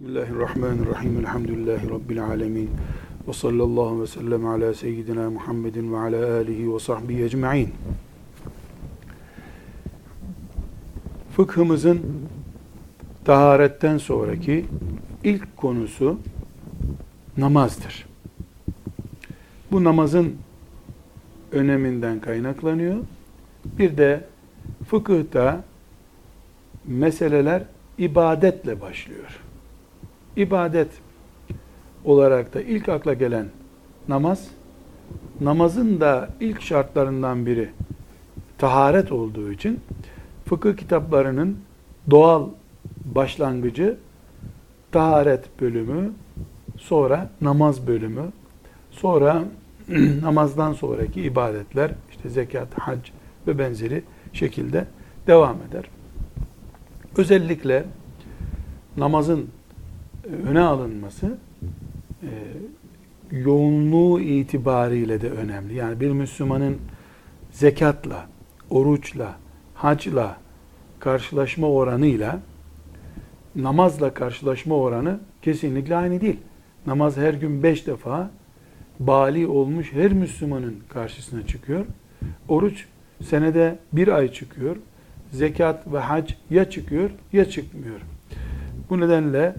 Bismillahirrahmanirrahim. Elhamdülillahi Rabbil alemin. Ve sallallahu ve sellem ala seyyidina Muhammedin ve ala alihi ve sahbihi ecma'in. Fıkhımızın taharetten sonraki ilk konusu namazdır. Bu namazın öneminden kaynaklanıyor. Bir de fıkıhta meseleler ibadetle başlıyor ibadet olarak da ilk akla gelen namaz, namazın da ilk şartlarından biri taharet olduğu için fıkıh kitaplarının doğal başlangıcı taharet bölümü, sonra namaz bölümü, sonra namazdan sonraki ibadetler, işte zekat, hac ve benzeri şekilde devam eder. Özellikle namazın öne alınması e, yoğunluğu itibariyle de önemli. Yani bir Müslümanın zekatla, oruçla, hacla karşılaşma oranıyla namazla karşılaşma oranı kesinlikle aynı değil. Namaz her gün beş defa bali olmuş her Müslümanın karşısına çıkıyor. Oruç senede bir ay çıkıyor. Zekat ve hac ya çıkıyor ya çıkmıyor. Bu nedenle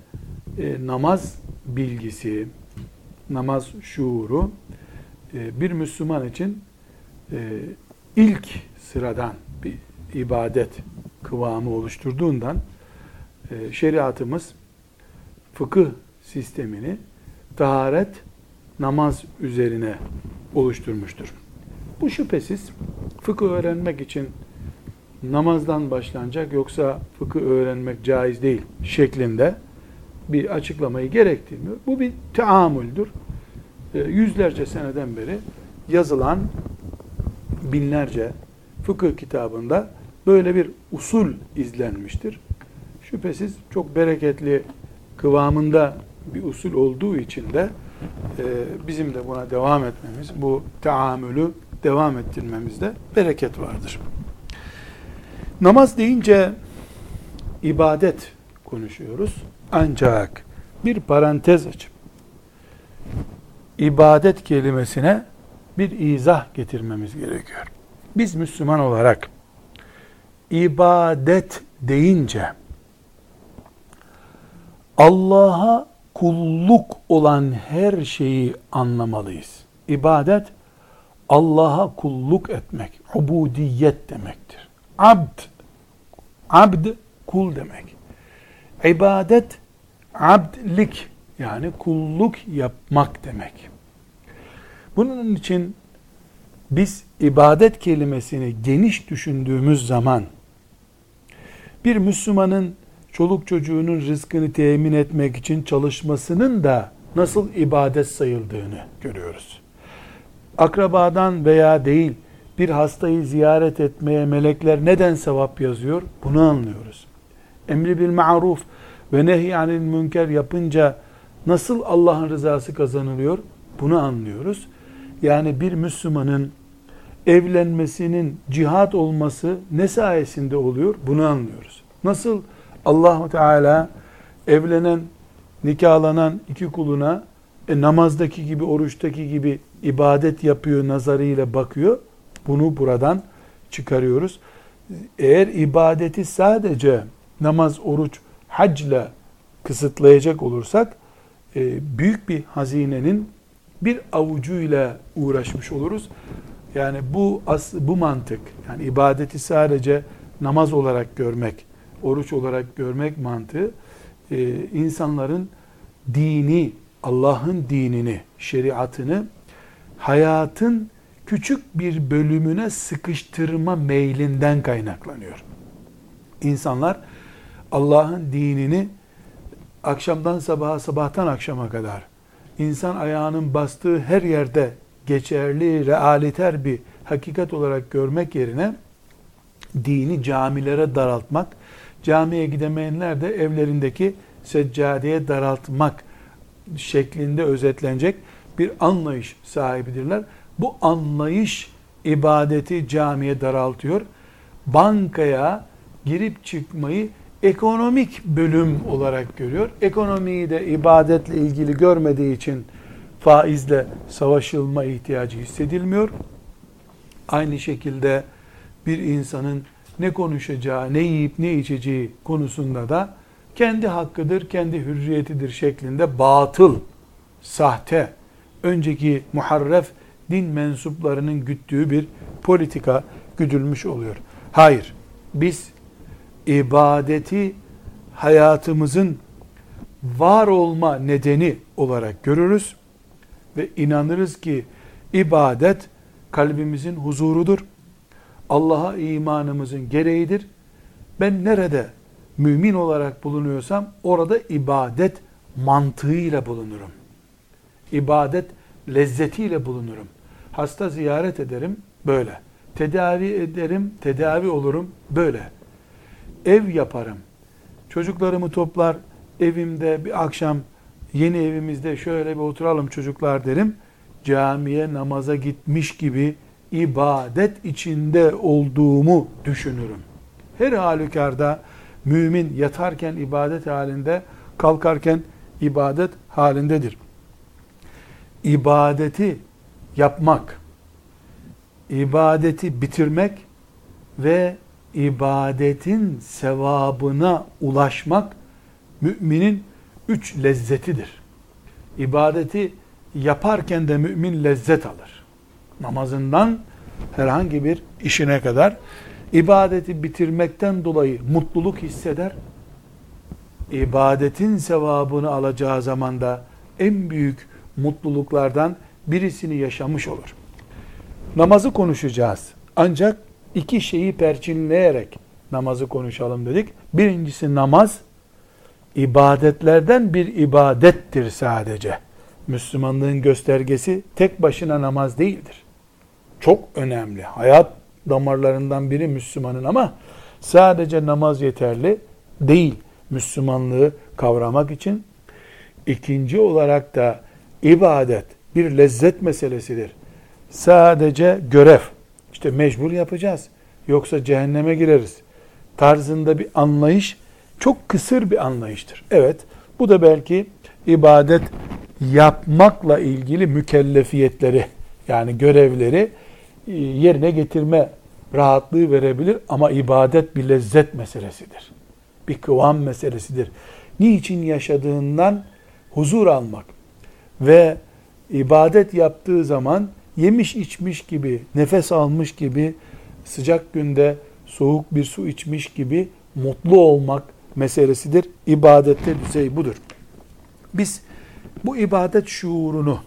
e, namaz bilgisi, namaz şuuru e, bir Müslüman için e, ilk sıradan bir ibadet kıvamı oluşturduğundan e, şeriatımız fıkıh sistemini taharet, namaz üzerine oluşturmuştur. Bu şüphesiz fıkıh öğrenmek için namazdan başlanacak yoksa fıkıh öğrenmek caiz değil şeklinde bir açıklamayı gerektirmiyor. Bu bir teamüldür. E, yüzlerce seneden beri yazılan binlerce fıkıh kitabında böyle bir usul izlenmiştir. Şüphesiz çok bereketli kıvamında bir usul olduğu için de e, bizim de buna devam etmemiz, bu teamülü devam ettirmemizde bereket vardır. Namaz deyince ibadet konuşuyoruz. Ancak bir parantez açıp ibadet kelimesine bir izah getirmemiz gerekiyor. Biz Müslüman olarak ibadet deyince Allah'a kulluk olan her şeyi anlamalıyız. İbadet Allah'a kulluk etmek, ubudiyet demektir. Abd, abd kul demek. İbadet abdlik yani kulluk yapmak demek. Bunun için biz ibadet kelimesini geniş düşündüğümüz zaman bir Müslümanın çoluk çocuğunun rızkını temin etmek için çalışmasının da nasıl ibadet sayıldığını görüyoruz. Akrabadan veya değil bir hastayı ziyaret etmeye melekler neden sevap yazıyor? Bunu anlıyoruz. Emri bil ma'ruf ve nehyanil münker yapınca nasıl Allah'ın rızası kazanılıyor? Bunu anlıyoruz. Yani bir Müslümanın evlenmesinin cihat olması ne sayesinde oluyor? Bunu anlıyoruz. Nasıl Allahu Teala evlenen, nikahlanan iki kuluna e, namazdaki gibi, oruçtaki gibi ibadet yapıyor nazarıyla bakıyor. Bunu buradan çıkarıyoruz. Eğer ibadeti sadece namaz, oruç, hacla kısıtlayacak olursak e, büyük bir hazinenin bir avucuyla uğraşmış oluruz. Yani bu as, bu mantık yani ibadeti sadece namaz olarak görmek, oruç olarak görmek mantığı e, insanların dini, Allah'ın dinini, şeriatını hayatın küçük bir bölümüne sıkıştırma meylinden kaynaklanıyor. İnsanlar Allah'ın dinini akşamdan sabaha, sabahtan akşama kadar insan ayağının bastığı her yerde geçerli, realiter bir hakikat olarak görmek yerine dini camilere daraltmak, camiye gidemeyenler de evlerindeki seccadeye daraltmak şeklinde özetlenecek bir anlayış sahibidirler. Bu anlayış ibadeti camiye daraltıyor. Bankaya girip çıkmayı ekonomik bölüm olarak görüyor. Ekonomiyi de ibadetle ilgili görmediği için faizle savaşılma ihtiyacı hissedilmiyor. Aynı şekilde bir insanın ne konuşacağı, ne yiyip ne içeceği konusunda da kendi hakkıdır, kendi hürriyetidir şeklinde batıl, sahte, önceki muharref din mensuplarının güttüğü bir politika güdülmüş oluyor. Hayır, biz ibadeti hayatımızın var olma nedeni olarak görürüz ve inanırız ki ibadet kalbimizin huzurudur. Allah'a imanımızın gereğidir. Ben nerede mümin olarak bulunuyorsam orada ibadet mantığıyla bulunurum. İbadet lezzetiyle bulunurum. Hasta ziyaret ederim böyle. Tedavi ederim, tedavi olurum böyle. Ev yaparım. Çocuklarımı toplar, evimde bir akşam yeni evimizde şöyle bir oturalım çocuklar derim. Camiye namaza gitmiş gibi ibadet içinde olduğumu düşünürüm. Her halükarda mümin yatarken ibadet halinde, kalkarken ibadet halindedir. İbadeti yapmak, ibadeti bitirmek ve ibadetin sevabına ulaşmak müminin üç lezzetidir. İbadeti yaparken de mümin lezzet alır. Namazından herhangi bir işine kadar ibadeti bitirmekten dolayı mutluluk hisseder. İbadetin sevabını alacağı zaman da en büyük mutluluklardan birisini yaşamış olur. Namazı konuşacağız. Ancak iki şeyi perçinleyerek namazı konuşalım dedik. Birincisi namaz ibadetlerden bir ibadettir sadece. Müslümanlığın göstergesi tek başına namaz değildir. Çok önemli. Hayat damarlarından biri Müslümanın ama sadece namaz yeterli değil. Müslümanlığı kavramak için ikinci olarak da ibadet bir lezzet meselesidir. Sadece görev. İşte mecbur yapacağız. Yoksa cehenneme gireriz. Tarzında bir anlayış çok kısır bir anlayıştır. Evet, bu da belki ibadet yapmakla ilgili mükellefiyetleri yani görevleri e, yerine getirme rahatlığı verebilir ama ibadet bir lezzet meselesidir. Bir kıvam meselesidir. Niçin yaşadığından huzur almak ve ibadet yaptığı zaman yemiş içmiş gibi, nefes almış gibi, sıcak günde soğuk bir su içmiş gibi mutlu olmak meselesidir. İbadette düzey budur. Biz bu ibadet şuurunu,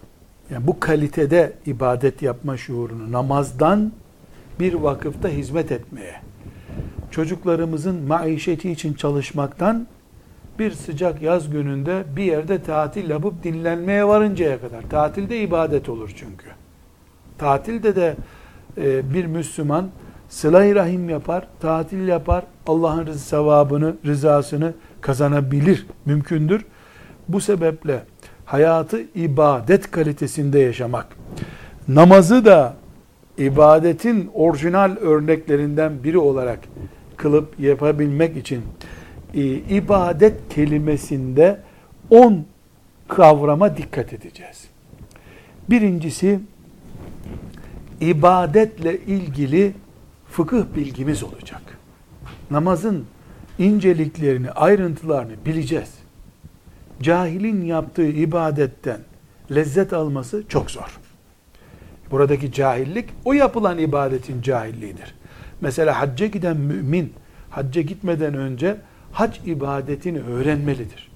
yani bu kalitede ibadet yapma şuurunu namazdan bir vakıfta hizmet etmeye, çocuklarımızın maişeti için çalışmaktan bir sıcak yaz gününde bir yerde tatil yapıp dinlenmeye varıncaya kadar. Tatilde ibadet olur çünkü. Tatilde de e, bir Müslüman sıla rahim yapar, tatil yapar, Allah'ın sevabını, rızasını kazanabilir, mümkündür. Bu sebeple hayatı ibadet kalitesinde yaşamak, namazı da ibadetin orijinal örneklerinden biri olarak kılıp yapabilmek için e, ibadet kelimesinde 10 kavrama dikkat edeceğiz. Birincisi ibadetle ilgili fıkıh bilgimiz olacak. Namazın inceliklerini, ayrıntılarını bileceğiz. Cahilin yaptığı ibadetten lezzet alması çok zor. Buradaki cahillik o yapılan ibadetin cahilliğidir. Mesela hacca giden mümin hacca gitmeden önce hac ibadetini öğrenmelidir.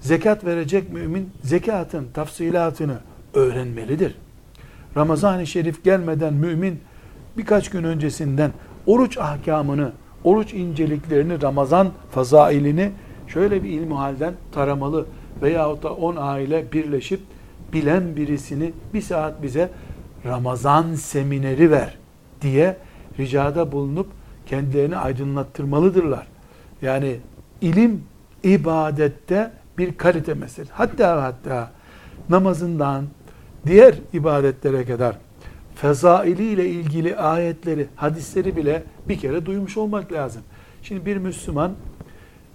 Zekat verecek mümin zekatın tafsilatını öğrenmelidir. Ramazan-ı Şerif gelmeden mümin birkaç gün öncesinden oruç ahkamını, oruç inceliklerini, Ramazan fazailini şöyle bir ilmi halden taramalı veyahut da 10 aile birleşip bilen birisini bir saat bize Ramazan semineri ver diye ricada bulunup kendilerini aydınlattırmalıdırlar. Yani ilim ibadette bir kalite meselesi. Hatta hatta namazından diğer ibadetlere kadar fezaili ile ilgili ayetleri, hadisleri bile bir kere duymuş olmak lazım. Şimdi bir Müslüman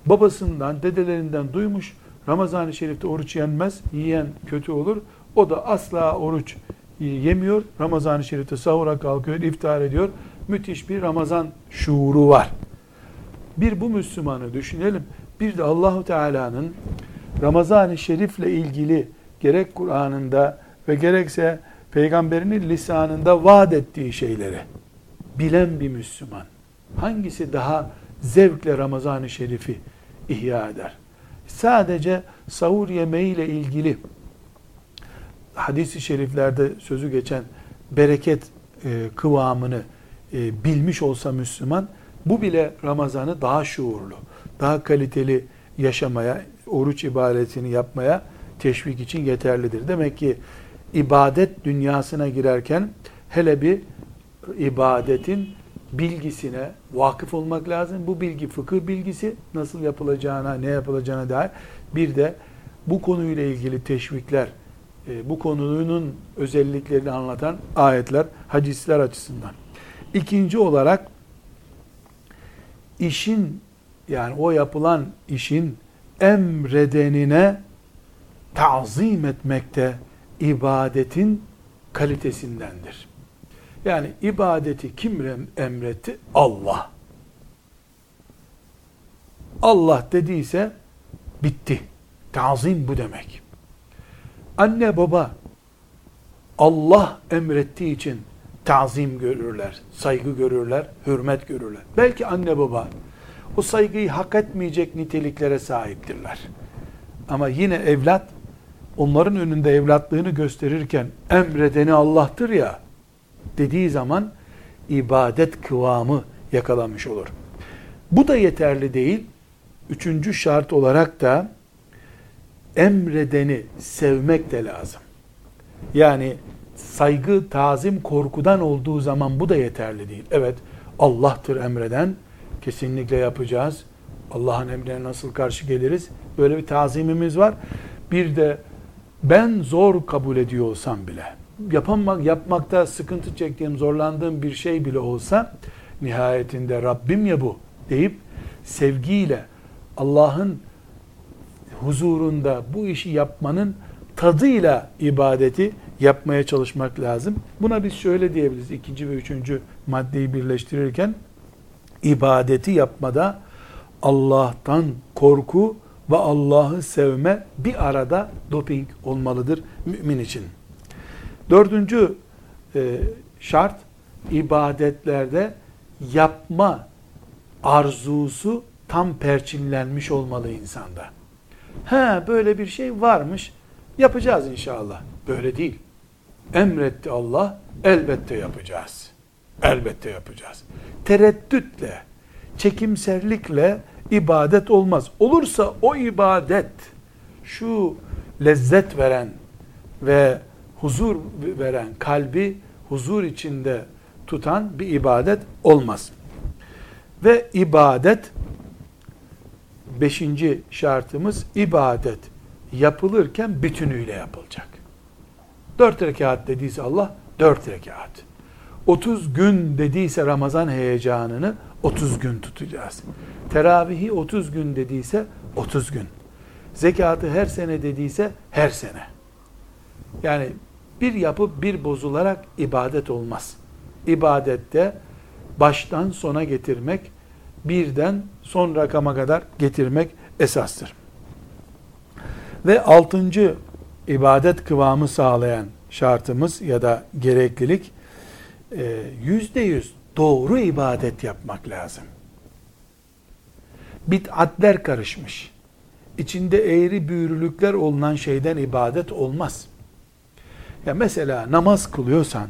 babasından, dedelerinden duymuş. Ramazan-ı Şerif'te oruç yenmez, yiyen kötü olur. O da asla oruç yemiyor. Ramazan-ı Şerif'te sahura kalkıyor, iftar ediyor. Müthiş bir Ramazan şuuru var. Bir bu Müslümanı düşünelim. Bir de Allahu Teala'nın Ramazan-ı Şerif'le ilgili gerek Kur'an'ında ve gerekse peygamberinin lisanında vaat ettiği şeyleri bilen bir Müslüman. Hangisi daha zevkle Ramazan-ı Şerif'i ihya eder? Sadece sahur yemeğiyle ilgili hadis-i şeriflerde sözü geçen bereket e, kıvamını e, bilmiş olsa Müslüman, bu bile Ramazan'ı daha şuurlu, daha kaliteli yaşamaya, oruç ibadetini yapmaya teşvik için yeterlidir. Demek ki ibadet dünyasına girerken hele bir ibadetin bilgisine vakıf olmak lazım. Bu bilgi fıkıh bilgisi nasıl yapılacağına, ne yapılacağına dair bir de bu konuyla ilgili teşvikler, e, bu konunun özelliklerini anlatan ayetler, hadisler açısından. İkinci olarak işin yani o yapılan işin emredenine tazim etmekte ibadetin kalitesindendir. Yani ibadeti kim emretti? Allah. Allah dediyse bitti. Tazim bu demek. Anne baba Allah emrettiği için tazim görürler, saygı görürler, hürmet görürler. Belki anne baba o saygıyı hak etmeyecek niteliklere sahiptirler. Ama yine evlat onların önünde evlatlığını gösterirken emredeni Allah'tır ya dediği zaman ibadet kıvamı yakalamış olur. Bu da yeterli değil. Üçüncü şart olarak da emredeni sevmek de lazım. Yani saygı, tazim, korkudan olduğu zaman bu da yeterli değil. Evet, Allah'tır emreden, kesinlikle yapacağız. Allah'ın emrine nasıl karşı geliriz? Böyle bir tazimimiz var. Bir de ben zor kabul ediyor olsam bile, yapamak, yapmakta sıkıntı çektiğim, zorlandığım bir şey bile olsa, nihayetinde Rabbim ya bu deyip sevgiyle Allah'ın huzurunda bu işi yapmanın tadıyla ibadeti yapmaya çalışmak lazım. Buna biz şöyle diyebiliriz. ikinci ve üçüncü maddeyi birleştirirken ibadeti yapmada Allah'tan korku ve Allah'ı sevme bir arada doping olmalıdır mümin için. Dördüncü e, şart ibadetlerde yapma arzusu tam perçinlenmiş olmalı insanda. He böyle bir şey varmış yapacağız inşallah. Böyle değil. Emretti Allah elbette yapacağız. Elbette yapacağız. Tereddütle, çekimserlikle ibadet olmaz. Olursa o ibadet şu lezzet veren ve huzur veren kalbi huzur içinde tutan bir ibadet olmaz. Ve ibadet beşinci şartımız ibadet yapılırken bütünüyle yapılacak. Dört rekat dediyse Allah dört rekat. 30 gün dediyse Ramazan heyecanını 30 gün tutacağız. Teravihi 30 gün dediyse 30 gün. Zekatı her sene dediyse her sene. Yani bir yapıp bir bozularak ibadet olmaz. İbadette baştan sona getirmek, birden son rakama kadar getirmek esastır. Ve altıncı ibadet kıvamı sağlayan şartımız ya da gereklilik e, yüzde yüz doğru ibadet yapmak lazım. Bid'atler karışmış. İçinde eğri büğrülükler olunan şeyden ibadet olmaz. Ya mesela namaz kılıyorsan,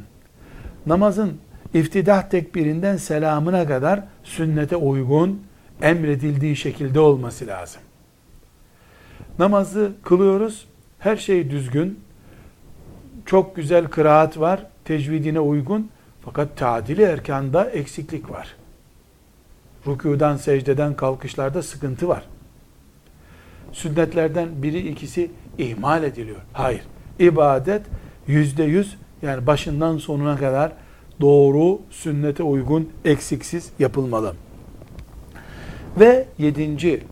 namazın iftidah tekbirinden selamına kadar sünnete uygun, emredildiği şekilde olması lazım. Namazı kılıyoruz, her şey düzgün, çok güzel kıraat var, tecvidine uygun, fakat tadili erkanda eksiklik var. Rükudan, secdeden, kalkışlarda sıkıntı var. Sünnetlerden biri ikisi ihmal ediliyor. Hayır. İbadet yüzde yüz yani başından sonuna kadar doğru, sünnete uygun, eksiksiz yapılmalı. Ve yedinci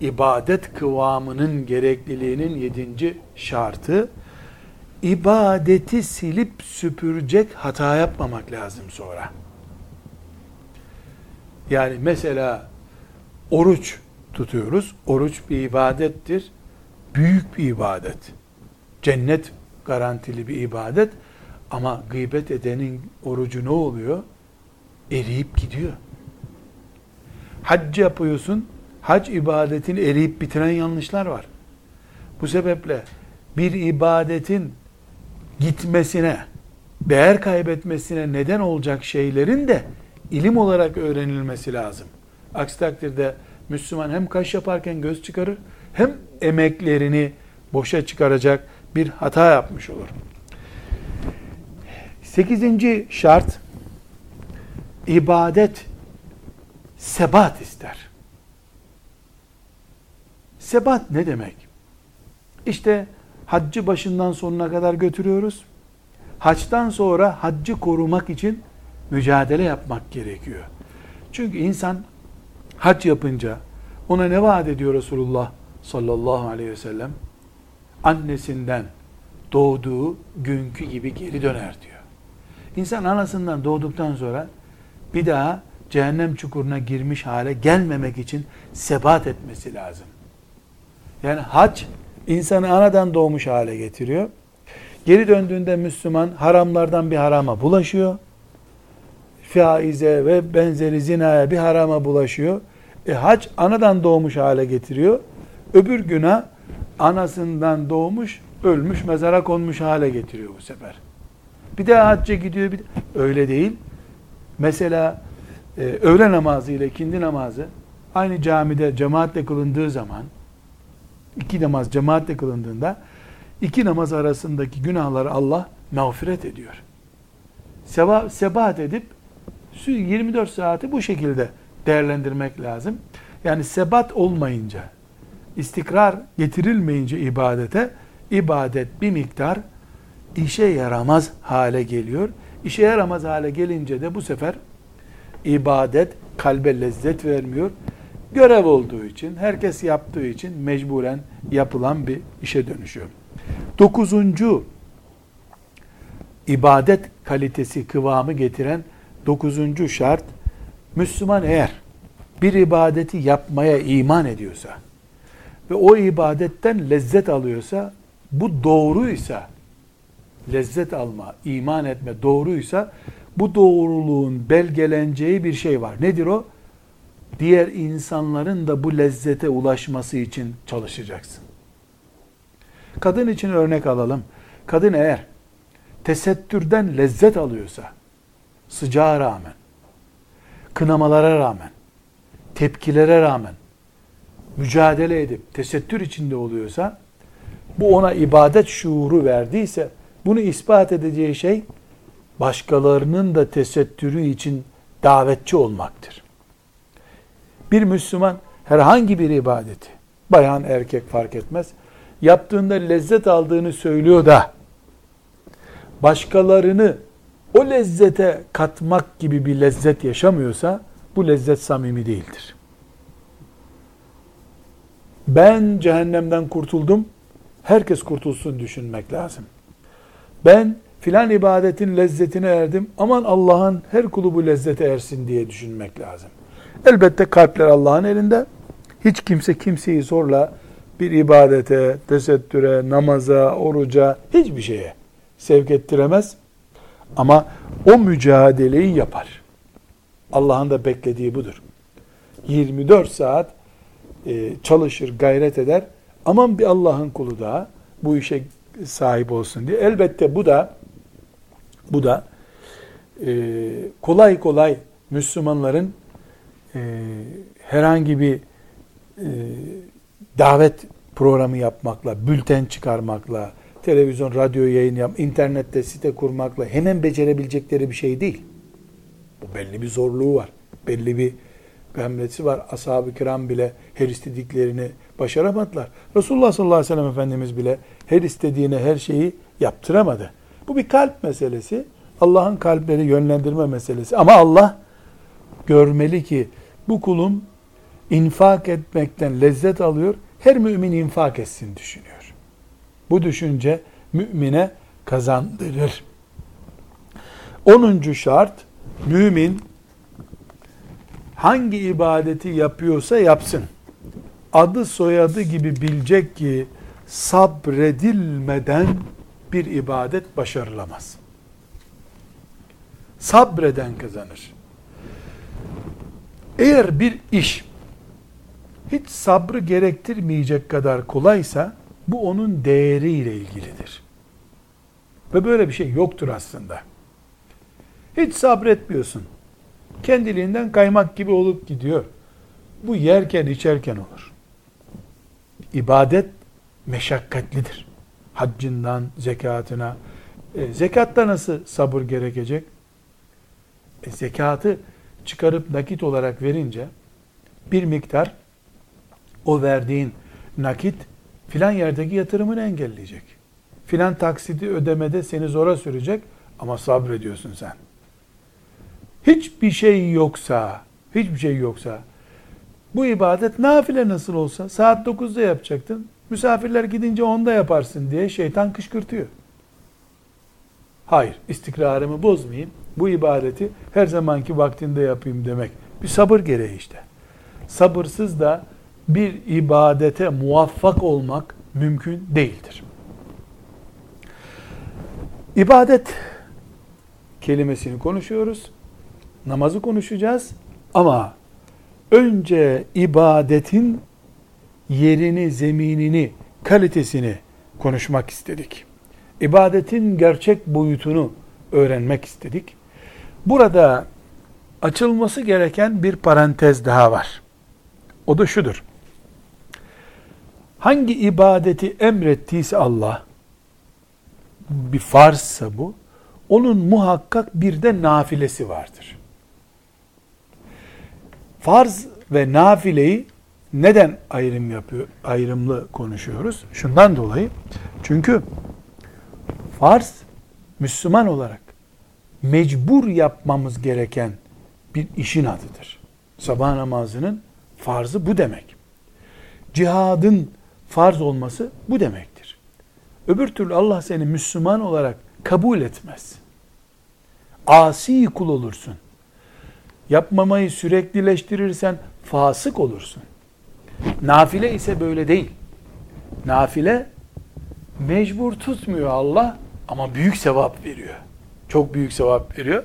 ibadet kıvamının gerekliliğinin yedinci şartı, ibadeti silip süpürecek hata yapmamak lazım sonra. Yani mesela oruç tutuyoruz. Oruç bir ibadettir. Büyük bir ibadet. Cennet garantili bir ibadet. Ama gıybet edenin orucu ne oluyor? Eriyip gidiyor. Hac yapıyorsun. Hac ibadetini eriyip bitiren yanlışlar var. Bu sebeple bir ibadetin gitmesine, değer kaybetmesine neden olacak şeylerin de ilim olarak öğrenilmesi lazım. Aksi takdirde Müslüman hem kaş yaparken göz çıkarır, hem emeklerini boşa çıkaracak bir hata yapmış olur. Sekizinci şart, ibadet sebat ister. Sebat ne demek? İşte haccı başından sonuna kadar götürüyoruz. Haçtan sonra haccı korumak için mücadele yapmak gerekiyor. Çünkü insan hac yapınca ona ne vaat ediyor Resulullah sallallahu aleyhi ve sellem? Annesinden doğduğu günkü gibi geri döner diyor. İnsan anasından doğduktan sonra bir daha cehennem çukuruna girmiş hale gelmemek için sebat etmesi lazım. Yani hac insanı anadan doğmuş hale getiriyor. Geri döndüğünde Müslüman haramlardan bir harama bulaşıyor. Faize ve benzeri zinaya bir harama bulaşıyor. E hac anadan doğmuş hale getiriyor. Öbür günah anasından doğmuş, ölmüş, mezara konmuş hale getiriyor bu sefer. Bir daha hacca gidiyor. Bir de, öyle değil. Mesela e, öğle namazı ile ikindi namazı aynı camide cemaatle kılındığı zaman iki namaz cemaatle kılındığında iki namaz arasındaki günahları Allah mağfiret ediyor. Seba, sebat edip 24 saati bu şekilde değerlendirmek lazım. Yani sebat olmayınca, istikrar getirilmeyince ibadete, ibadet bir miktar işe yaramaz hale geliyor. İşe yaramaz hale gelince de bu sefer ibadet kalbe lezzet vermiyor. Görev olduğu için, herkes yaptığı için mecburen yapılan bir işe dönüşüyor. Dokuzuncu ibadet kalitesi, kıvamı getiren dokuzuncu şart, Müslüman eğer bir ibadeti yapmaya iman ediyorsa ve o ibadetten lezzet alıyorsa, bu doğruysa, lezzet alma, iman etme doğruysa, bu doğruluğun belgeleneceği bir şey var. Nedir o? Diğer insanların da bu lezzete ulaşması için çalışacaksın. Kadın için örnek alalım. Kadın eğer tesettürden lezzet alıyorsa, sıcağa rağmen, kınamalara rağmen, tepkilere rağmen, mücadele edip tesettür içinde oluyorsa, bu ona ibadet şuuru verdiyse, bunu ispat edeceği şey, başkalarının da tesettürü için davetçi olmaktır. Bir Müslüman herhangi bir ibadeti, bayan erkek fark etmez, yaptığında lezzet aldığını söylüyor da, başkalarını o lezzete katmak gibi bir lezzet yaşamıyorsa, bu lezzet samimi değildir. Ben cehennemden kurtuldum, herkes kurtulsun düşünmek lazım. Ben filan ibadetin lezzetine erdim, aman Allah'ın her kulu bu lezzete ersin diye düşünmek lazım. Elbette kalpler Allah'ın elinde. Hiç kimse kimseyi zorla bir ibadete, tesettüre, namaza, oruca, hiçbir şeye sevk ettiremez. Ama o mücadeleyi yapar. Allah'ın da beklediği budur. 24 saat e, çalışır, gayret eder. Aman bir Allah'ın kulu da bu işe sahip olsun diye. Elbette bu da bu da e, kolay kolay Müslümanların e, herhangi bir e, davet programı yapmakla, bülten çıkarmakla, televizyon, radyo yayın yap, internette site kurmakla hemen becerebilecekleri bir şey değil. Bu belli bir zorluğu var. Belli bir gamlesi var. Ashab-ı kiram bile her istediklerini başaramadılar. Resulullah sallallahu aleyhi ve sellem Efendimiz bile her istediğine her şeyi yaptıramadı. Bu bir kalp meselesi. Allah'ın kalpleri yönlendirme meselesi. Ama Allah görmeli ki bu kulum infak etmekten lezzet alıyor. Her mümin infak etsin düşünüyor. Bu düşünce mümine kazandırır. Onuncu şart, mümin hangi ibadeti yapıyorsa yapsın. Adı soyadı gibi bilecek ki sabredilmeden bir ibadet başarılamaz. Sabreden kazanır. Eğer bir iş hiç sabrı gerektirmeyecek kadar kolaysa bu onun değeriyle ilgilidir. Ve böyle bir şey yoktur aslında. Hiç sabretmiyorsun. Kendiliğinden kaymak gibi olup gidiyor. Bu yerken içerken olur. İbadet meşakkatlidir. Haccından zekatına. E, zekatta nasıl sabır gerekecek? E, zekatı çıkarıp nakit olarak verince bir miktar o verdiğin nakit filan yerdeki yatırımını engelleyecek. Filan taksidi ödemede seni zora sürecek ama sabrediyorsun sen. Hiçbir şey yoksa, hiçbir şey yoksa bu ibadet nafile nasıl olsa saat 9'da yapacaktın. Misafirler gidince 10'da yaparsın diye şeytan kışkırtıyor. Hayır, istikrarımı bozmayayım. Bu ibadeti her zamanki vaktinde yapayım demek. Bir sabır gereği işte. Sabırsız da bir ibadete muvaffak olmak mümkün değildir. İbadet kelimesini konuşuyoruz. Namazı konuşacağız ama önce ibadetin yerini, zeminini, kalitesini konuşmak istedik. İbadetin gerçek boyutunu öğrenmek istedik. Burada açılması gereken bir parantez daha var. O da şudur. Hangi ibadeti emrettiyse Allah, bir farzsa bu, onun muhakkak bir de nafilesi vardır. Farz ve nafileyi neden ayrım yapıyor, ayrımlı konuşuyoruz? Şundan dolayı, çünkü farz Müslüman olarak mecbur yapmamız gereken bir işin adıdır. Sabah namazının farzı bu demek. Cihadın farz olması bu demektir. Öbür türlü Allah seni Müslüman olarak kabul etmez. Asi kul olursun. Yapmamayı süreklileştirirsen fasık olursun. Nafile ise böyle değil. Nafile mecbur tutmuyor Allah ama büyük sevap veriyor. Çok büyük sevap veriyor.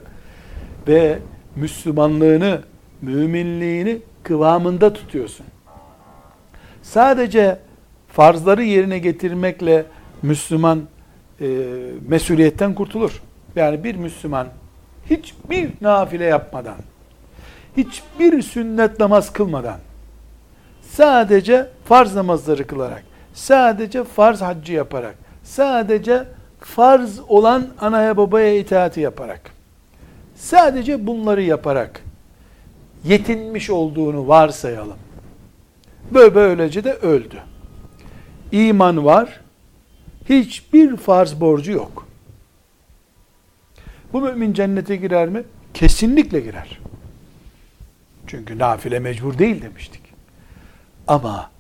Ve Müslümanlığını, müminliğini kıvamında tutuyorsun. Sadece farzları yerine getirmekle Müslüman e, mesuliyetten kurtulur. Yani bir Müslüman hiçbir nafile yapmadan, hiçbir sünnet namaz kılmadan, sadece farz namazları kılarak, sadece farz haccı yaparak, sadece farz olan anaya babaya itaati yaparak, sadece bunları yaparak yetinmiş olduğunu varsayalım. Böyle böylece de öldü. İman var, hiçbir farz borcu yok. Bu mümin cennete girer mi? Kesinlikle girer. Çünkü nafile mecbur değil demiştik. Ama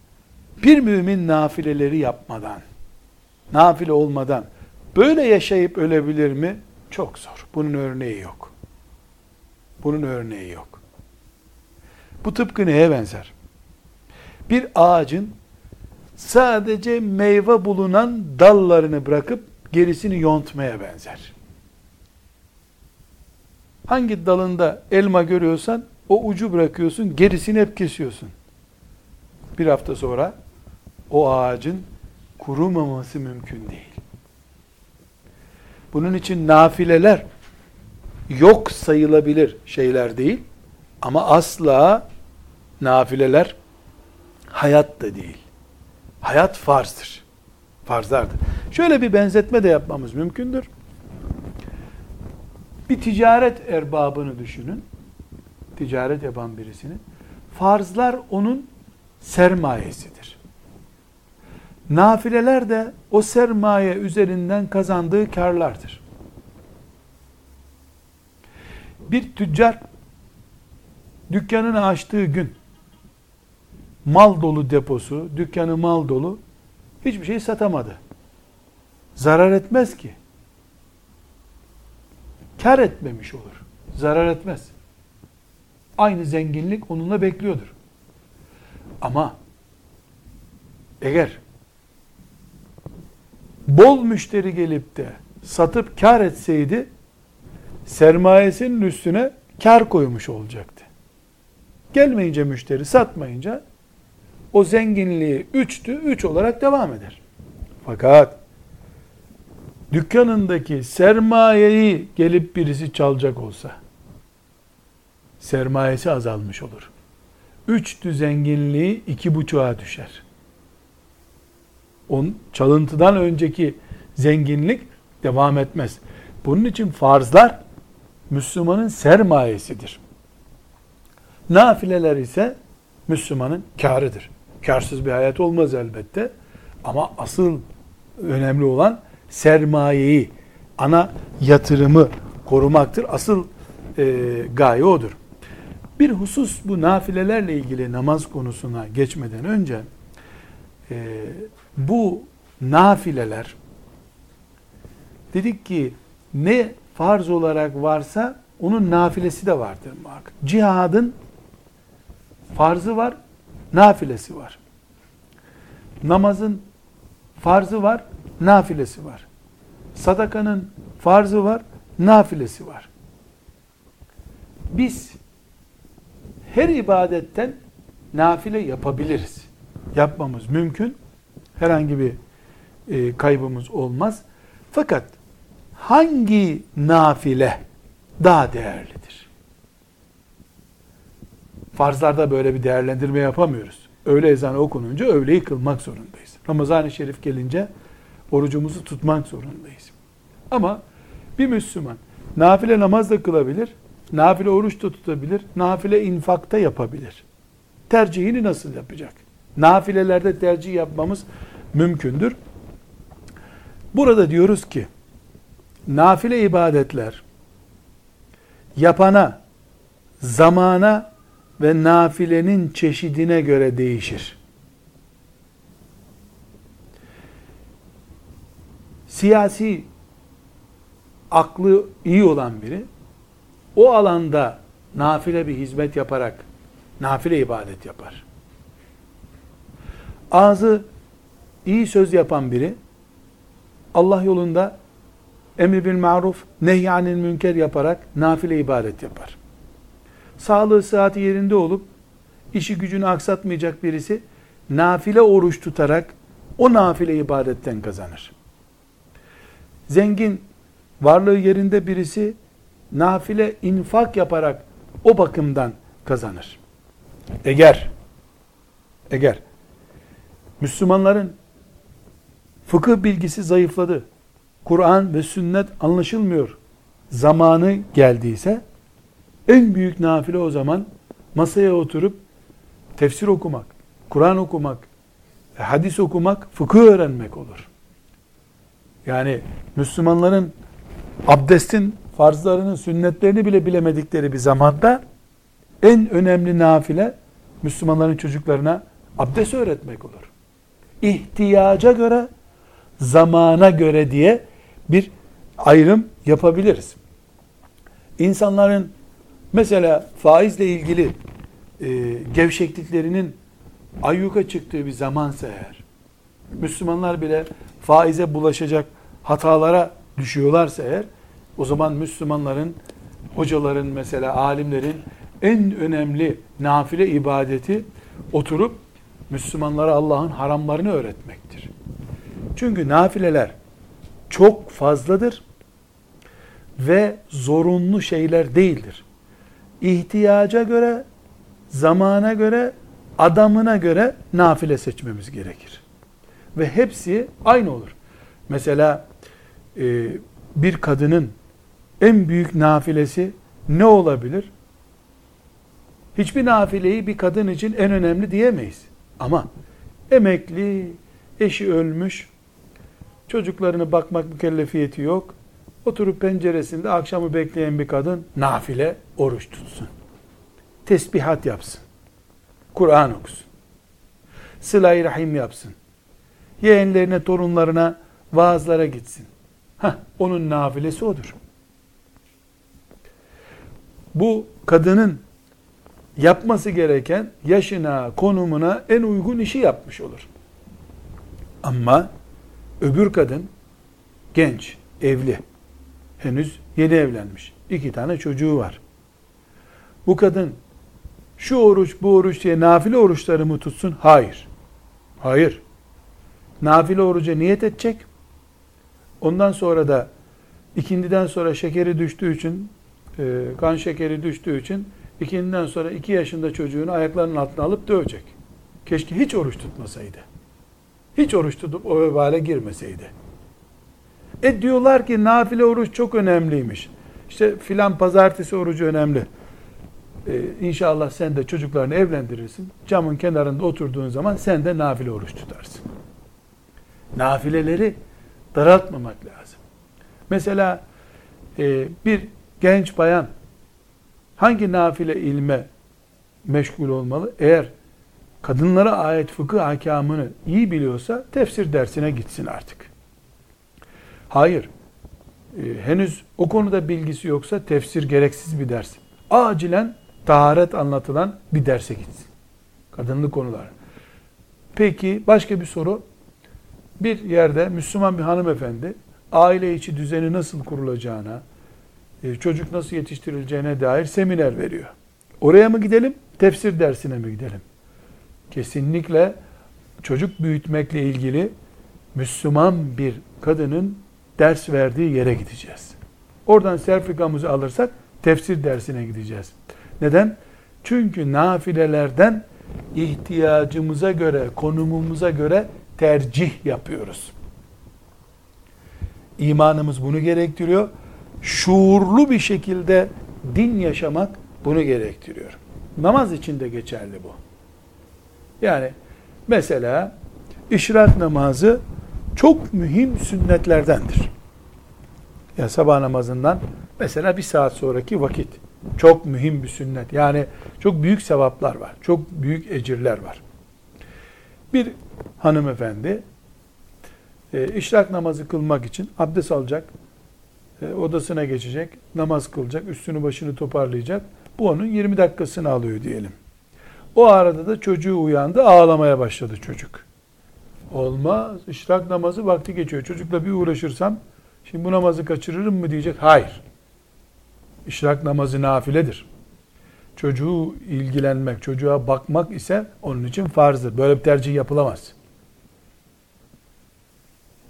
bir mümin nafileleri yapmadan, nafile olmadan böyle yaşayıp ölebilir mi? Çok zor. Bunun örneği yok. Bunun örneği yok. Bu tıpkı neye benzer? Bir ağacın sadece meyve bulunan dallarını bırakıp gerisini yontmaya benzer. Hangi dalında elma görüyorsan o ucu bırakıyorsun, gerisini hep kesiyorsun. Bir hafta sonra o ağacın kurumaması mümkün değil. Bunun için nafileler yok sayılabilir şeyler değil. Ama asla nafileler hayat da değil. Hayat farzdır. Farzlardır. Şöyle bir benzetme de yapmamız mümkündür. Bir ticaret erbabını düşünün. Ticaret yapan birisini. Farzlar onun sermayesidir. Nafileler de o sermaye üzerinden kazandığı karlardır. Bir tüccar dükkanını açtığı gün mal dolu deposu, dükkanı mal dolu, hiçbir şey satamadı. Zarar etmez ki. Kar etmemiş olur. Zarar etmez. Aynı zenginlik onunla bekliyordur. Ama eğer bol müşteri gelip de satıp kar etseydi sermayesinin üstüne kar koymuş olacaktı. Gelmeyince müşteri satmayınca o zenginliği üçtü, üç olarak devam eder. Fakat dükkanındaki sermayeyi gelip birisi çalacak olsa sermayesi azalmış olur. Üçtü zenginliği iki buçuğa düşer. On, çalıntıdan önceki zenginlik devam etmez. Bunun için farzlar Müslümanın sermayesidir. Nafileler ise Müslümanın karıdır. Karsız bir hayat olmaz elbette. Ama asıl önemli olan sermayeyi, ana yatırımı korumaktır. Asıl e, gaye odur. Bir husus bu nafilelerle ilgili namaz konusuna geçmeden önce e, bu nafileler dedik ki ne farz olarak varsa onun nafilesi de vardır muhakkak. Cihadın farzı var, nafilesi var. Namazın farzı var, nafilesi var. Sadakanın farzı var, nafilesi var. Biz her ibadetten nafile yapabiliriz. Yapmamız mümkün. Herhangi bir e, kaybımız olmaz. Fakat hangi nafile daha değerlidir? Farzlarda böyle bir değerlendirme yapamıyoruz. Öğle ezanı okununca öğleyi kılmak zorundayız. Ramazan-ı Şerif gelince orucumuzu tutmak zorundayız. Ama bir Müslüman nafile namaz da kılabilir, nafile oruç da tutabilir, nafile infakta yapabilir. Tercihini nasıl yapacak? Nafilelerde tercih yapmamız mümkündür. Burada diyoruz ki, nafile ibadetler yapana, zamana ve nafilenin çeşidine göre değişir. Siyasi aklı iyi olan biri o alanda nafile bir hizmet yaparak nafile ibadet yapar. Ağzı iyi söz yapan biri Allah yolunda emri bil maruf, nehyanil münker yaparak nafile ibadet yapar. Sağlığı sıhhati yerinde olup işi gücünü aksatmayacak birisi nafile oruç tutarak o nafile ibadetten kazanır. Zengin, varlığı yerinde birisi nafile infak yaparak o bakımdan kazanır. Eğer eğer Müslümanların fıkıh bilgisi zayıfladı, Kur'an ve sünnet anlaşılmıyor zamanı geldiyse en büyük nafile o zaman masaya oturup tefsir okumak, Kur'an okumak, hadis okumak, fıkıh öğrenmek olur. Yani Müslümanların abdestin farzlarının, sünnetlerini bile bilemedikleri bir zamanda en önemli nafile Müslümanların çocuklarına abdest öğretmek olur. İhtiyaca göre, zamana göre diye bir ayrım yapabiliriz. İnsanların mesela faizle ilgili e, gevşekliklerinin ayyuka çıktığı bir zamansa eğer, Müslümanlar bile faize bulaşacak hatalara düşüyorlarsa eğer, o zaman Müslümanların, hocaların mesela, alimlerin en önemli nafile ibadeti oturup Müslümanlara Allah'ın haramlarını öğretmektir. Çünkü nafileler çok fazladır ve zorunlu şeyler değildir. İhtiyaca göre, zamana göre, adamına göre nafile seçmemiz gerekir. Ve hepsi aynı olur. Mesela e, bir kadının en büyük nafilesi ne olabilir? Hiçbir nafileyi bir kadın için en önemli diyemeyiz. Ama emekli, eşi ölmüş, çocuklarını bakmak mükellefiyeti yok. Oturup penceresinde akşamı bekleyen bir kadın nafile oruç tutsun. Tesbihat yapsın. Kur'an okusun. sıla rahim yapsın. Yeğenlerine, torunlarına, vaazlara gitsin. Heh, onun nafilesi odur. Bu kadının yapması gereken yaşına, konumuna en uygun işi yapmış olur. Ama öbür kadın genç, evli, henüz yeni evlenmiş. iki tane çocuğu var. Bu kadın şu oruç bu oruç diye nafile oruçları mı tutsun? Hayır. Hayır. Nafile oruca niyet edecek. Ondan sonra da ikindiden sonra şekeri düştüğü için e, kan şekeri düştüğü için ikinden sonra iki yaşında çocuğunu ayaklarının altına alıp dövecek. Keşke hiç oruç tutmasaydı. Hiç oruç tutup o vebale girmeseydi. E diyorlar ki nafile oruç çok önemliymiş. İşte filan pazartesi orucu önemli. Ee, inşallah sen de çocuklarını evlendirirsin. Camın kenarında oturduğun zaman sen de nafile oruç tutarsın. Nafileleri daraltmamak lazım. Mesela e, bir genç bayan hangi nafile ilme meşgul olmalı? Eğer kadınlara ait fıkıh hakamını iyi biliyorsa tefsir dersine gitsin artık. Hayır. E, henüz o konuda bilgisi yoksa tefsir gereksiz bir ders. Acilen taharet anlatılan bir derse gitsin. Kadınlı konular. Peki başka bir soru. Bir yerde Müslüman bir hanımefendi aile içi düzeni nasıl kurulacağına, çocuk nasıl yetiştirileceğine dair seminer veriyor. Oraya mı gidelim, tefsir dersine mi gidelim? Kesinlikle çocuk büyütmekle ilgili Müslüman bir kadının ders verdiği yere gideceğiz. Oradan sertifikamızı alırsak tefsir dersine gideceğiz. Neden? Çünkü nafilelerden ihtiyacımıza göre, konumumuza göre tercih yapıyoruz. İmanımız bunu gerektiriyor. Şuurlu bir şekilde din yaşamak bunu gerektiriyor. Namaz için de geçerli bu. Yani mesela işrak namazı çok mühim sünnetlerdendir. Ya sabah namazından mesela bir saat sonraki vakit çok mühim bir sünnet. Yani çok büyük sevaplar var. Çok büyük ecirler var. Bir hanımefendi e, işrak namazı kılmak için abdest alacak, e, odasına geçecek, namaz kılacak, üstünü başını toparlayacak. Bu onun 20 dakikasını alıyor diyelim. O arada da çocuğu uyandı, ağlamaya başladı çocuk. Olmaz, işrak namazı vakti geçiyor. Çocukla bir uğraşırsam, şimdi bu namazı kaçırırım mı diyecek. Hayır. İşrak namazı nafiledir. Çocuğu ilgilenmek, çocuğa bakmak ise onun için farzdır. Böyle bir tercih yapılamaz.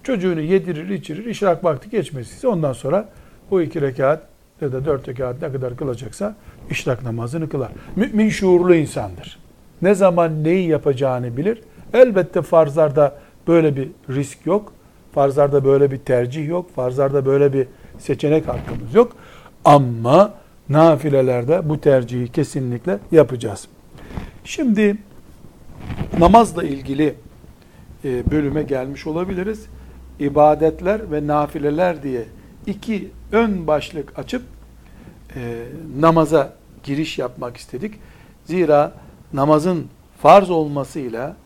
Çocuğunu yedirir, içirir, işrak vakti geçmesi ondan sonra bu iki rekat ya da dört rekat ne kadar kılacaksa işrak namazını kılar. Mümin şuurlu insandır. Ne zaman neyi yapacağını bilir. Elbette farzlarda böyle bir risk yok. Farzlarda böyle bir tercih yok. Farzlarda böyle bir seçenek hakkımız yok. Ama nafilelerde bu tercihi kesinlikle yapacağız. Şimdi namazla ilgili e, bölüme gelmiş olabiliriz. İbadetler ve nafileler diye iki ön başlık açıp e, namaza giriş yapmak istedik. Zira namazın farz olmasıyla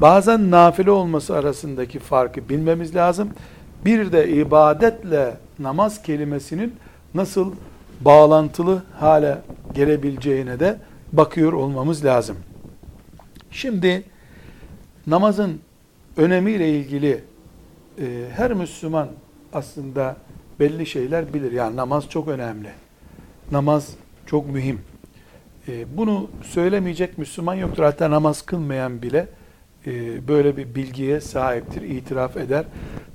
bazen nafile olması arasındaki farkı bilmemiz lazım. Bir de ibadetle namaz kelimesinin nasıl bağlantılı hale gelebileceğine de bakıyor olmamız lazım. Şimdi namazın önemiyle ilgili e, her Müslüman aslında belli şeyler bilir. Yani namaz çok önemli. Namaz çok mühim. E, bunu söylemeyecek Müslüman yoktur. Hatta namaz kılmayan bile e, böyle bir bilgiye sahiptir, itiraf eder.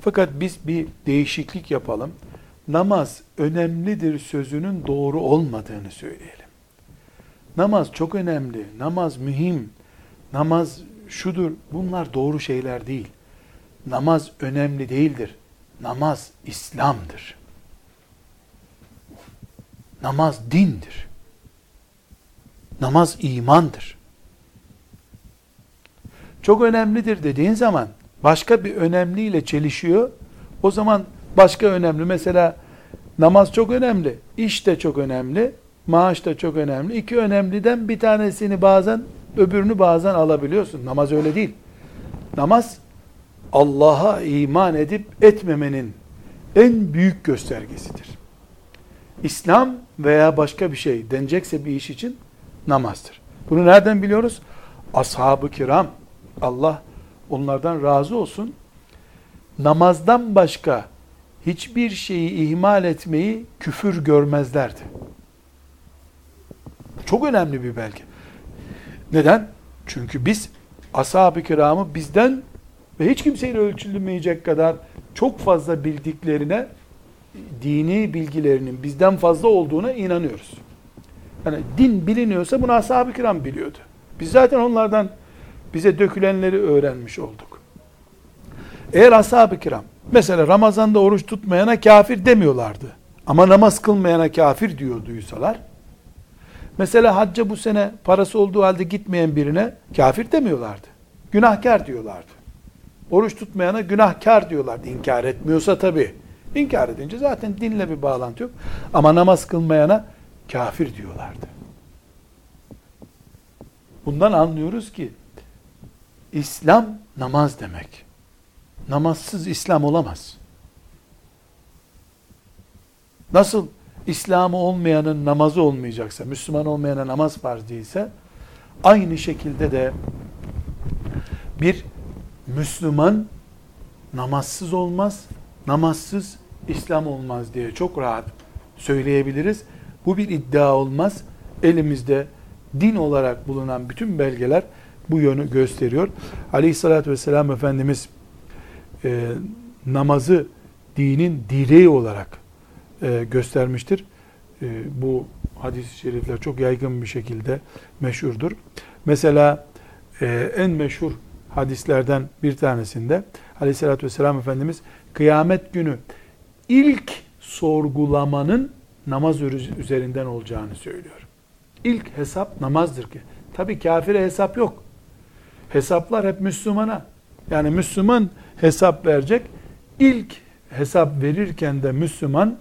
Fakat biz bir değişiklik yapalım namaz önemlidir sözünün doğru olmadığını söyleyelim. Namaz çok önemli, namaz mühim, namaz şudur, bunlar doğru şeyler değil. Namaz önemli değildir. Namaz İslam'dır. Namaz dindir. Namaz imandır. Çok önemlidir dediğin zaman başka bir önemliyle çelişiyor. O zaman Başka önemli mesela namaz çok önemli, iş de çok önemli, maaş da çok önemli. İki önemliden bir tanesini bazen öbürünü bazen alabiliyorsun. Namaz öyle değil. Namaz Allah'a iman edip etmemenin en büyük göstergesidir. İslam veya başka bir şey denecekse bir iş için namazdır. Bunu nereden biliyoruz? Ashab-ı kiram, Allah onlardan razı olsun, namazdan başka hiçbir şeyi ihmal etmeyi küfür görmezlerdi. Çok önemli bir belge. Neden? Çünkü biz ashab-ı kiramı bizden ve hiç kimseyle ölçülmeyecek kadar çok fazla bildiklerine dini bilgilerinin bizden fazla olduğuna inanıyoruz. Yani din biliniyorsa bunu ashab-ı kiram biliyordu. Biz zaten onlardan bize dökülenleri öğrenmiş olduk. Eğer ashab-ı kiram mesela Ramazan'da oruç tutmayana kafir demiyorlardı. Ama namaz kılmayana kafir diyor duysalar. Mesela hacca bu sene parası olduğu halde gitmeyen birine kafir demiyorlardı. Günahkar diyorlardı. Oruç tutmayana günahkar diyorlardı. İnkar etmiyorsa tabi. İnkar edince zaten dinle bir bağlantı yok. Ama namaz kılmayana kafir diyorlardı. Bundan anlıyoruz ki İslam namaz demek. Namazsız İslam olamaz. Nasıl İslamı olmayanın namazı olmayacaksa, Müslüman olmayana namaz farz değilse, aynı şekilde de bir Müslüman namazsız olmaz, namazsız İslam olmaz diye çok rahat söyleyebiliriz. Bu bir iddia olmaz. Elimizde din olarak bulunan bütün belgeler bu yönü gösteriyor. Aleyhissalatü vesselam Efendimiz e, namazı dinin direği olarak e, göstermiştir. E, bu hadis-i şerifler çok yaygın bir şekilde meşhurdur. Mesela e, en meşhur hadislerden bir tanesinde Aleyhisselatü Vesselam Efendimiz kıyamet günü ilk sorgulamanın namaz üzerinden olacağını söylüyor. İlk hesap namazdır ki. Tabi kafire hesap yok. Hesaplar hep Müslümana. Yani Müslüman hesap verecek. İlk hesap verirken de Müslüman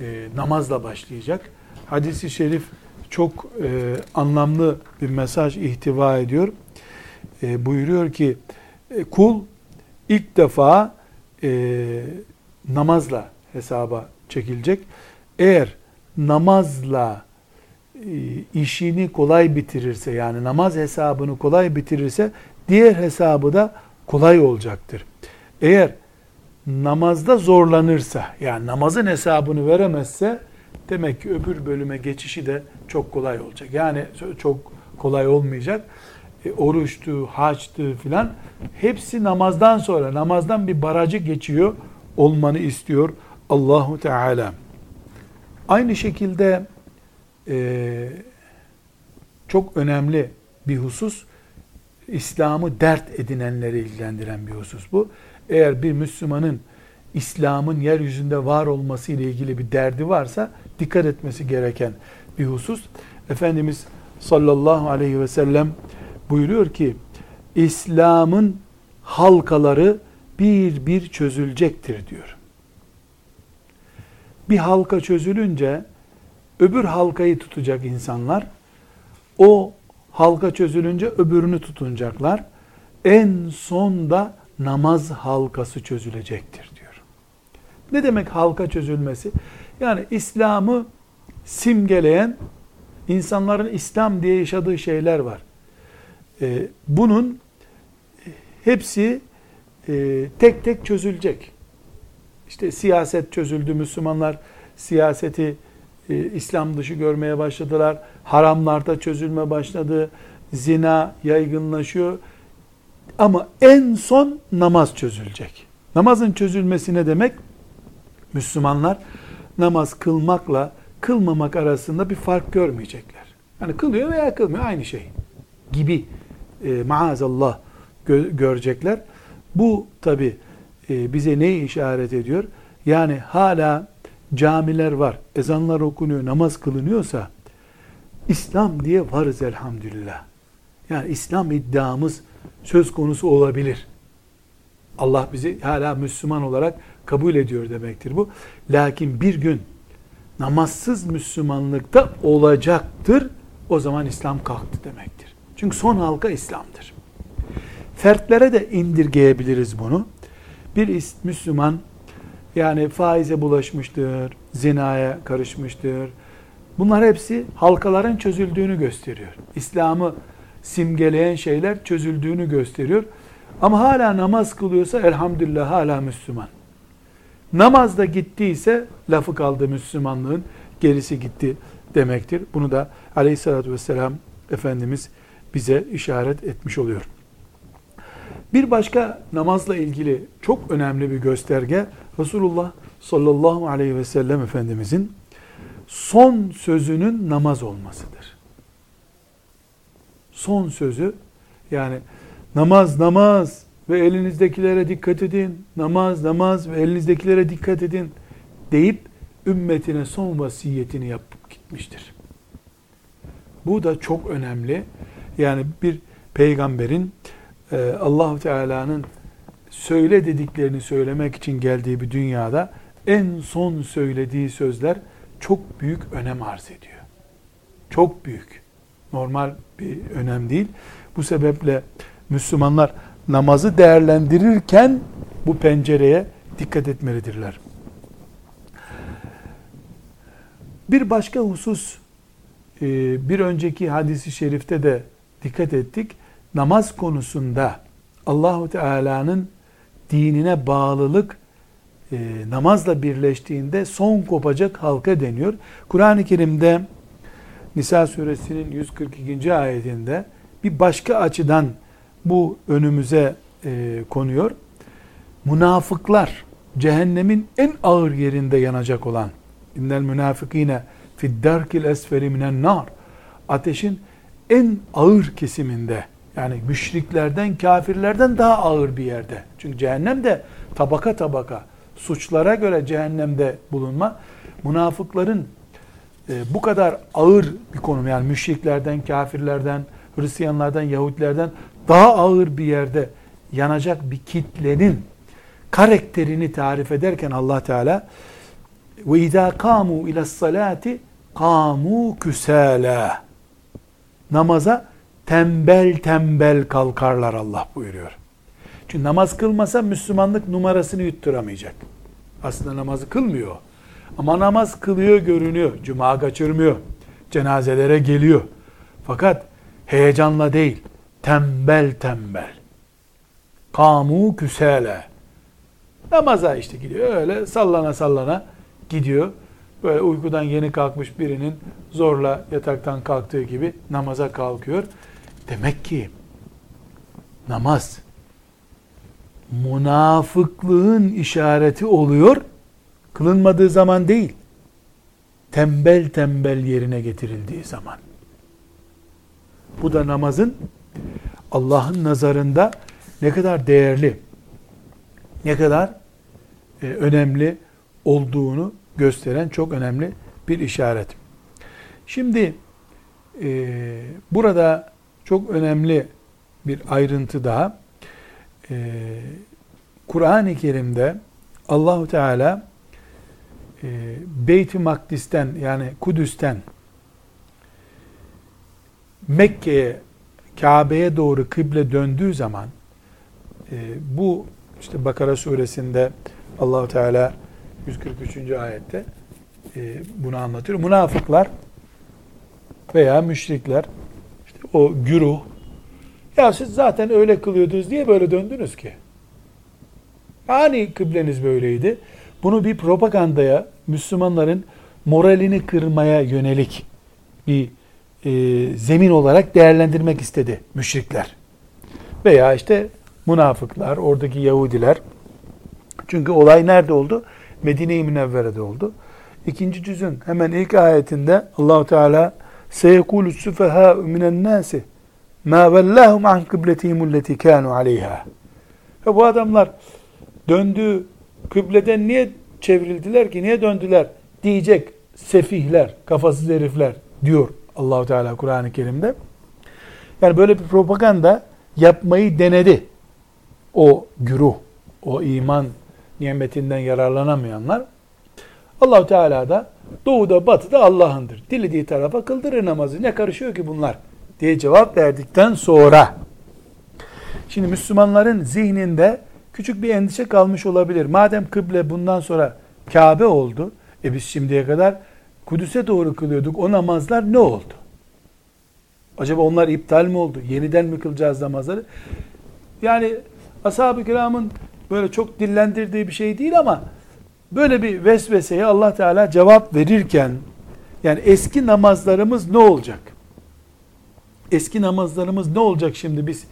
e, namazla başlayacak. Hadis-i şerif çok e, anlamlı bir mesaj ihtiva ediyor. E, buyuruyor ki e, kul ilk defa e, namazla hesaba çekilecek. Eğer namazla e, işini kolay bitirirse yani namaz hesabını kolay bitirirse diğer hesabı da kolay olacaktır. Eğer namazda zorlanırsa yani namazın hesabını veremezse demek ki öbür bölüme geçişi de çok kolay olacak. Yani çok kolay olmayacak. E, oruçtu, haçtı filan hepsi namazdan sonra namazdan bir barajı geçiyor olmanı istiyor Allahu Teala. Aynı şekilde e, çok önemli bir husus İslam'ı dert edinenleri ilgilendiren bir husus bu eğer bir Müslümanın İslam'ın yeryüzünde var olması ile ilgili bir derdi varsa dikkat etmesi gereken bir husus. Efendimiz sallallahu aleyhi ve sellem buyuruyor ki İslam'ın halkaları bir bir çözülecektir diyor. Bir halka çözülünce öbür halkayı tutacak insanlar o halka çözülünce öbürünü tutunacaklar. En sonda namaz halkası çözülecektir diyor. Ne demek halka çözülmesi? Yani İslam'ı simgeleyen insanların İslam diye yaşadığı şeyler var. Ee, bunun hepsi e, tek tek çözülecek. İşte siyaset çözüldü. Müslümanlar siyaseti e, İslam dışı görmeye başladılar. Haramlarda çözülme başladı. Zina yaygınlaşıyor. Ama en son namaz çözülecek. Namazın çözülmesi ne demek? Müslümanlar namaz kılmakla kılmamak arasında bir fark görmeyecekler. Yani kılıyor veya kılmıyor aynı şey gibi e, maazallah gö- görecekler. Bu tabi e, bize neyi işaret ediyor? Yani hala camiler var, ezanlar okunuyor, namaz kılınıyorsa İslam diye varız elhamdülillah. Yani İslam iddiamız söz konusu olabilir. Allah bizi hala Müslüman olarak kabul ediyor demektir bu. Lakin bir gün namazsız Müslümanlıkta olacaktır. O zaman İslam kalktı demektir. Çünkü son halka İslam'dır. fertlere de indirgeyebiliriz bunu. Bir Müslüman yani faize bulaşmıştır, zinaya karışmıştır. Bunlar hepsi halkaların çözüldüğünü gösteriyor. İslam'ı simgeleyen şeyler çözüldüğünü gösteriyor. Ama hala namaz kılıyorsa elhamdülillah hala Müslüman. Namazda gittiyse lafı kaldı Müslümanlığın gerisi gitti demektir. Bunu da aleyhissalatü vesselam Efendimiz bize işaret etmiş oluyor. Bir başka namazla ilgili çok önemli bir gösterge Resulullah sallallahu aleyhi ve sellem Efendimizin son sözünün namaz olmasıdır. Son sözü yani namaz namaz ve elinizdekilere dikkat edin, namaz namaz ve elinizdekilere dikkat edin deyip ümmetine son vasiyetini yapıp gitmiştir. Bu da çok önemli. Yani bir peygamberin e, allah Teala'nın söyle dediklerini söylemek için geldiği bir dünyada en son söylediği sözler çok büyük önem arz ediyor. Çok büyük. Normal bir önem değil. Bu sebeple Müslümanlar namazı değerlendirirken bu pencereye dikkat etmelidirler. Bir başka husus e, bir önceki hadisi şerifte de dikkat ettik. Namaz konusunda Allahu Teala'nın dinine bağlılık e, namazla birleştiğinde son kopacak halka deniyor. Kur'an-ı Kerim'de Nisa suresinin 142. ayetinde bir başka açıdan bu önümüze e, konuyor. Münafıklar cehennemin en ağır yerinde yanacak olan innel münafikine fiddarkil esferi minen nar ateşin en ağır kesiminde yani müşriklerden, kafirlerden daha ağır bir yerde. Çünkü cehennem de tabaka tabaka suçlara göre cehennemde bulunma münafıkların e, bu kadar ağır bir konum yani müşriklerden, kafirlerden, Hristiyanlardan, Yahudilerden daha ağır bir yerde yanacak bir kitlenin karakterini tarif ederken Allah Teala ve izâ kâmû ila salati kâmû küsâlâ namaza tembel tembel kalkarlar Allah buyuruyor. Çünkü namaz kılmasa Müslümanlık numarasını yutturamayacak. Aslında namazı kılmıyor. Ama namaz kılıyor görünüyor. Cuma kaçırmıyor. Cenazelere geliyor. Fakat heyecanla değil, tembel tembel. Kamu küsele. Namaza işte gidiyor. Öyle sallana sallana gidiyor. Böyle uykudan yeni kalkmış birinin zorla yataktan kalktığı gibi namaza kalkıyor. Demek ki namaz münafıklığın işareti oluyor. Kılınmadığı zaman değil. Tembel tembel yerine getirildiği zaman. Bu da namazın Allah'ın nazarında ne kadar değerli, ne kadar e, önemli olduğunu gösteren çok önemli bir işaret. Şimdi e, burada çok önemli bir ayrıntı daha. E, Kur'an-ı Kerim'de Allahu Teala e, Beyt-i Makdis'ten yani Kudüs'ten Mekke'ye, Kabe'ye doğru kıble döndüğü zaman e, bu işte Bakara suresinde Allahu Teala 143. ayette e, bunu anlatıyor. Münafıklar veya müşrikler işte o güruh ya siz zaten öyle kılıyordunuz diye böyle döndünüz ki. Hani kıbleniz böyleydi. Bunu bir propagandaya, Müslümanların moralini kırmaya yönelik bir e, zemin olarak değerlendirmek istedi müşrikler. Veya işte münafıklar, oradaki Yahudiler. Çünkü olay nerede oldu? Medine-i Münevvere'de oldu. İkinci cüzün hemen ilk ayetinde Allahu Teala seyekulu süfeha minen nasi ma vellahum an kıbletihim alleti kanu aleyha. Ve bu adamlar döndüğü kıbleden niye çevrildiler ki? Niye döndüler? Diyecek sefihler, kafasız herifler diyor Allahu Teala Kur'an-ı Kerim'de. Yani böyle bir propaganda yapmayı denedi. O güruh, o iman nimetinden yararlanamayanlar. Allahu Teala da doğuda batıda Allah'ındır. Dilediği tarafa kıldırır namazı. Ne karışıyor ki bunlar? diye cevap verdikten sonra Şimdi Müslümanların zihninde küçük bir endişe kalmış olabilir. Madem kıble bundan sonra Kabe oldu, e biz şimdiye kadar Kudüs'e doğru kılıyorduk. O namazlar ne oldu? Acaba onlar iptal mi oldu? Yeniden mi kılacağız namazları? Yani ashab-ı kiramın böyle çok dillendirdiği bir şey değil ama böyle bir vesveseye Allah Teala cevap verirken yani eski namazlarımız ne olacak? Eski namazlarımız ne olacak şimdi biz?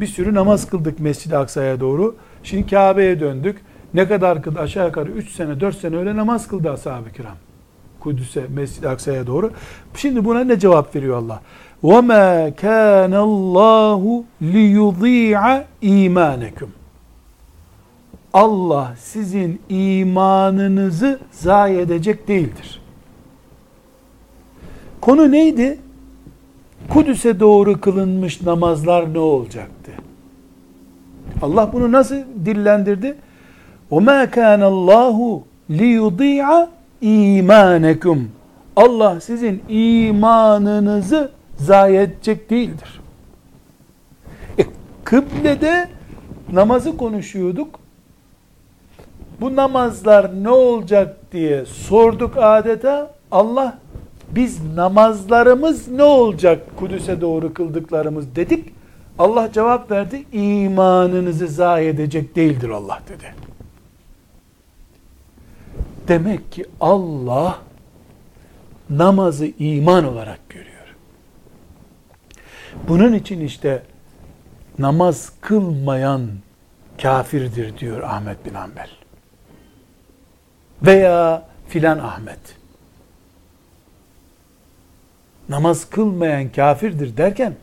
Bir sürü namaz kıldık Mescid-i Aksa'ya doğru. Şimdi Kabe'ye döndük. Ne kadar kıldı? Aşağı yukarı 3 sene 4 sene öyle namaz kıldı ashab-ı kiram. Kudüs'e, Mescid-i Aksa'ya doğru. Şimdi buna ne cevap veriyor Allah? وَمَا كَانَ اللّٰهُ لِيُضِيعَ اِيمَانَكُمْ Allah sizin imanınızı zayi edecek değildir. Konu neydi? Kudüs'e doğru kılınmış namazlar ne olacaktı? Allah bunu nasıl dillendirdi? وَمَا كَانَ اللّٰهُ لِيُضِيعَ اِيمَانَكُمْ Allah sizin imanınızı zayi edecek değildir. E, kıblede namazı konuşuyorduk. Bu namazlar ne olacak diye sorduk adeta. Allah biz namazlarımız ne olacak Kudüs'e doğru kıldıklarımız dedik. Allah cevap verdi. İmanınızı zayi edecek değildir Allah dedi. Demek ki Allah namazı iman olarak görüyor. Bunun için işte namaz kılmayan kafirdir diyor Ahmet bin Hanbel Veya filan Ahmet. Namaz kılmayan kafirdir derken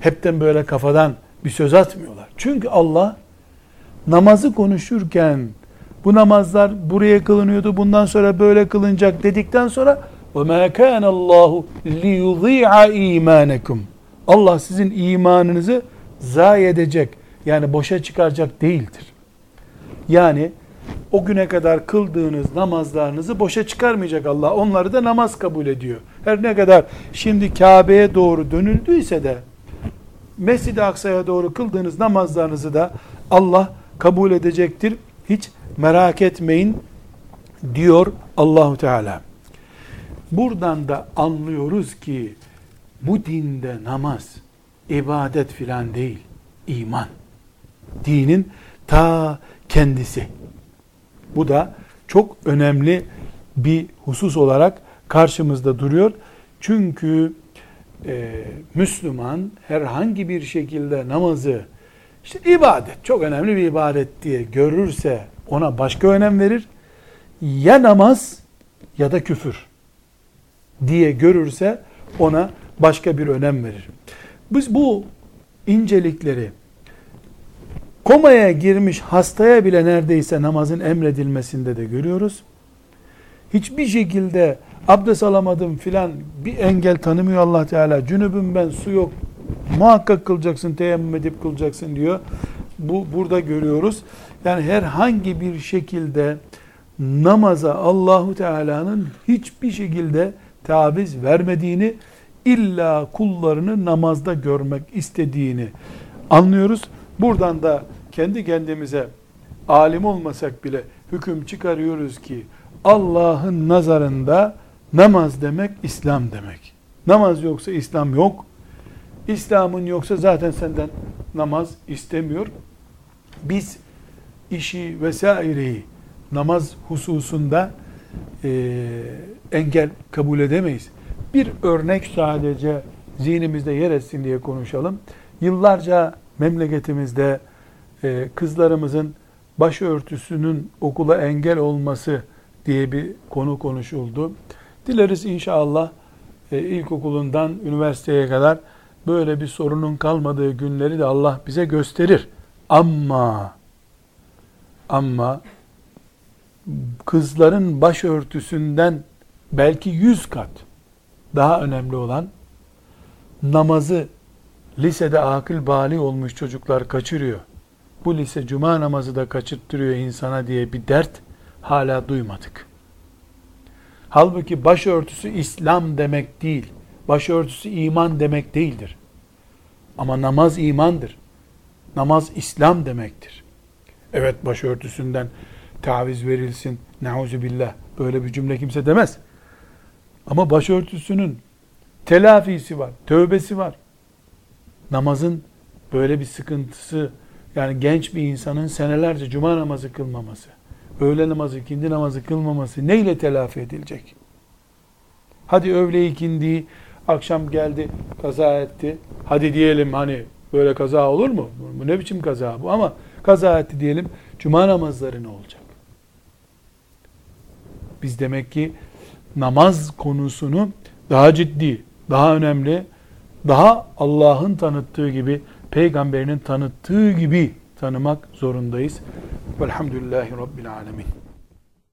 hepten böyle kafadan bir söz atmıyorlar. Çünkü Allah namazı konuşurken bu namazlar buraya kılınıyordu bundan sonra böyle kılınacak dedikten sonra وَمَا كَانَ اللّٰهُ لِيُضِيعَ اِيمَانَكُمْ Allah sizin imanınızı zayi edecek yani boşa çıkaracak değildir. Yani o güne kadar kıldığınız namazlarınızı boşa çıkarmayacak Allah. Onları da namaz kabul ediyor. Her ne kadar şimdi Kabe'ye doğru dönüldüyse de Mescid-i Aksa'ya doğru kıldığınız namazlarınızı da Allah kabul edecektir. Hiç merak etmeyin diyor Allahu Teala. Buradan da anlıyoruz ki bu dinde namaz ibadet filan değil, iman. Dinin ta kendisi. Bu da çok önemli bir husus olarak karşımızda duruyor. Çünkü e, Müslüman herhangi bir şekilde namazı işte ibadet, çok önemli bir ibadet diye görürse ona başka önem verir. Ya namaz ya da küfür diye görürse ona başka bir önem verir. Biz bu incelikleri komaya girmiş hastaya bile neredeyse namazın emredilmesinde de görüyoruz. Hiçbir şekilde abdest alamadım filan bir engel tanımıyor Allah Teala. Cünübüm ben su yok. Muhakkak kılacaksın, teyemmüm edip kılacaksın diyor. Bu burada görüyoruz. Yani herhangi bir şekilde namaza Allahu Teala'nın hiçbir şekilde taviz vermediğini illa kullarını namazda görmek istediğini anlıyoruz. Buradan da kendi kendimize alim olmasak bile hüküm çıkarıyoruz ki Allah'ın nazarında namaz demek İslam demek. Namaz yoksa İslam yok. İslam'ın yoksa zaten senden namaz istemiyor. Biz işi vesaireyi namaz hususunda e, engel kabul edemeyiz. Bir örnek sadece zihnimizde yer etsin diye konuşalım. Yıllarca memleketimizde e, kızlarımızın başörtüsünün okula engel olması diye bir konu konuşuldu. Dileriz inşallah e, ilkokulundan üniversiteye kadar böyle bir sorunun kalmadığı günleri de Allah bize gösterir. Ama ama kızların başörtüsünden belki yüz kat daha önemli olan namazı lisede akıl bali olmuş çocuklar kaçırıyor. Bu lise cuma namazı da kaçırttırıyor insana diye bir dert hala duymadık. Halbuki başörtüsü İslam demek değil. Başörtüsü iman demek değildir. Ama namaz imandır. Namaz İslam demektir. Evet başörtüsünden taviz verilsin. Nauzu billah. Böyle bir cümle kimse demez. Ama başörtüsünün telafisi var, tövbesi var. Namazın böyle bir sıkıntısı, yani genç bir insanın senelerce cuma namazı kılmaması, öğle namazı, ikindi namazı kılmaması neyle telafi edilecek? Hadi öğle ikindi, akşam geldi, kaza etti. Hadi diyelim hani böyle kaza olur mu? Bu ne biçim kaza bu? Ama kaza etti diyelim. Cuma namazları ne olacak? Biz demek ki namaz konusunu daha ciddi, daha önemli, daha Allah'ın tanıttığı gibi, peygamberinin tanıttığı gibi tanımak zorundayız. Velhamdülillahi Rabbil Alemin.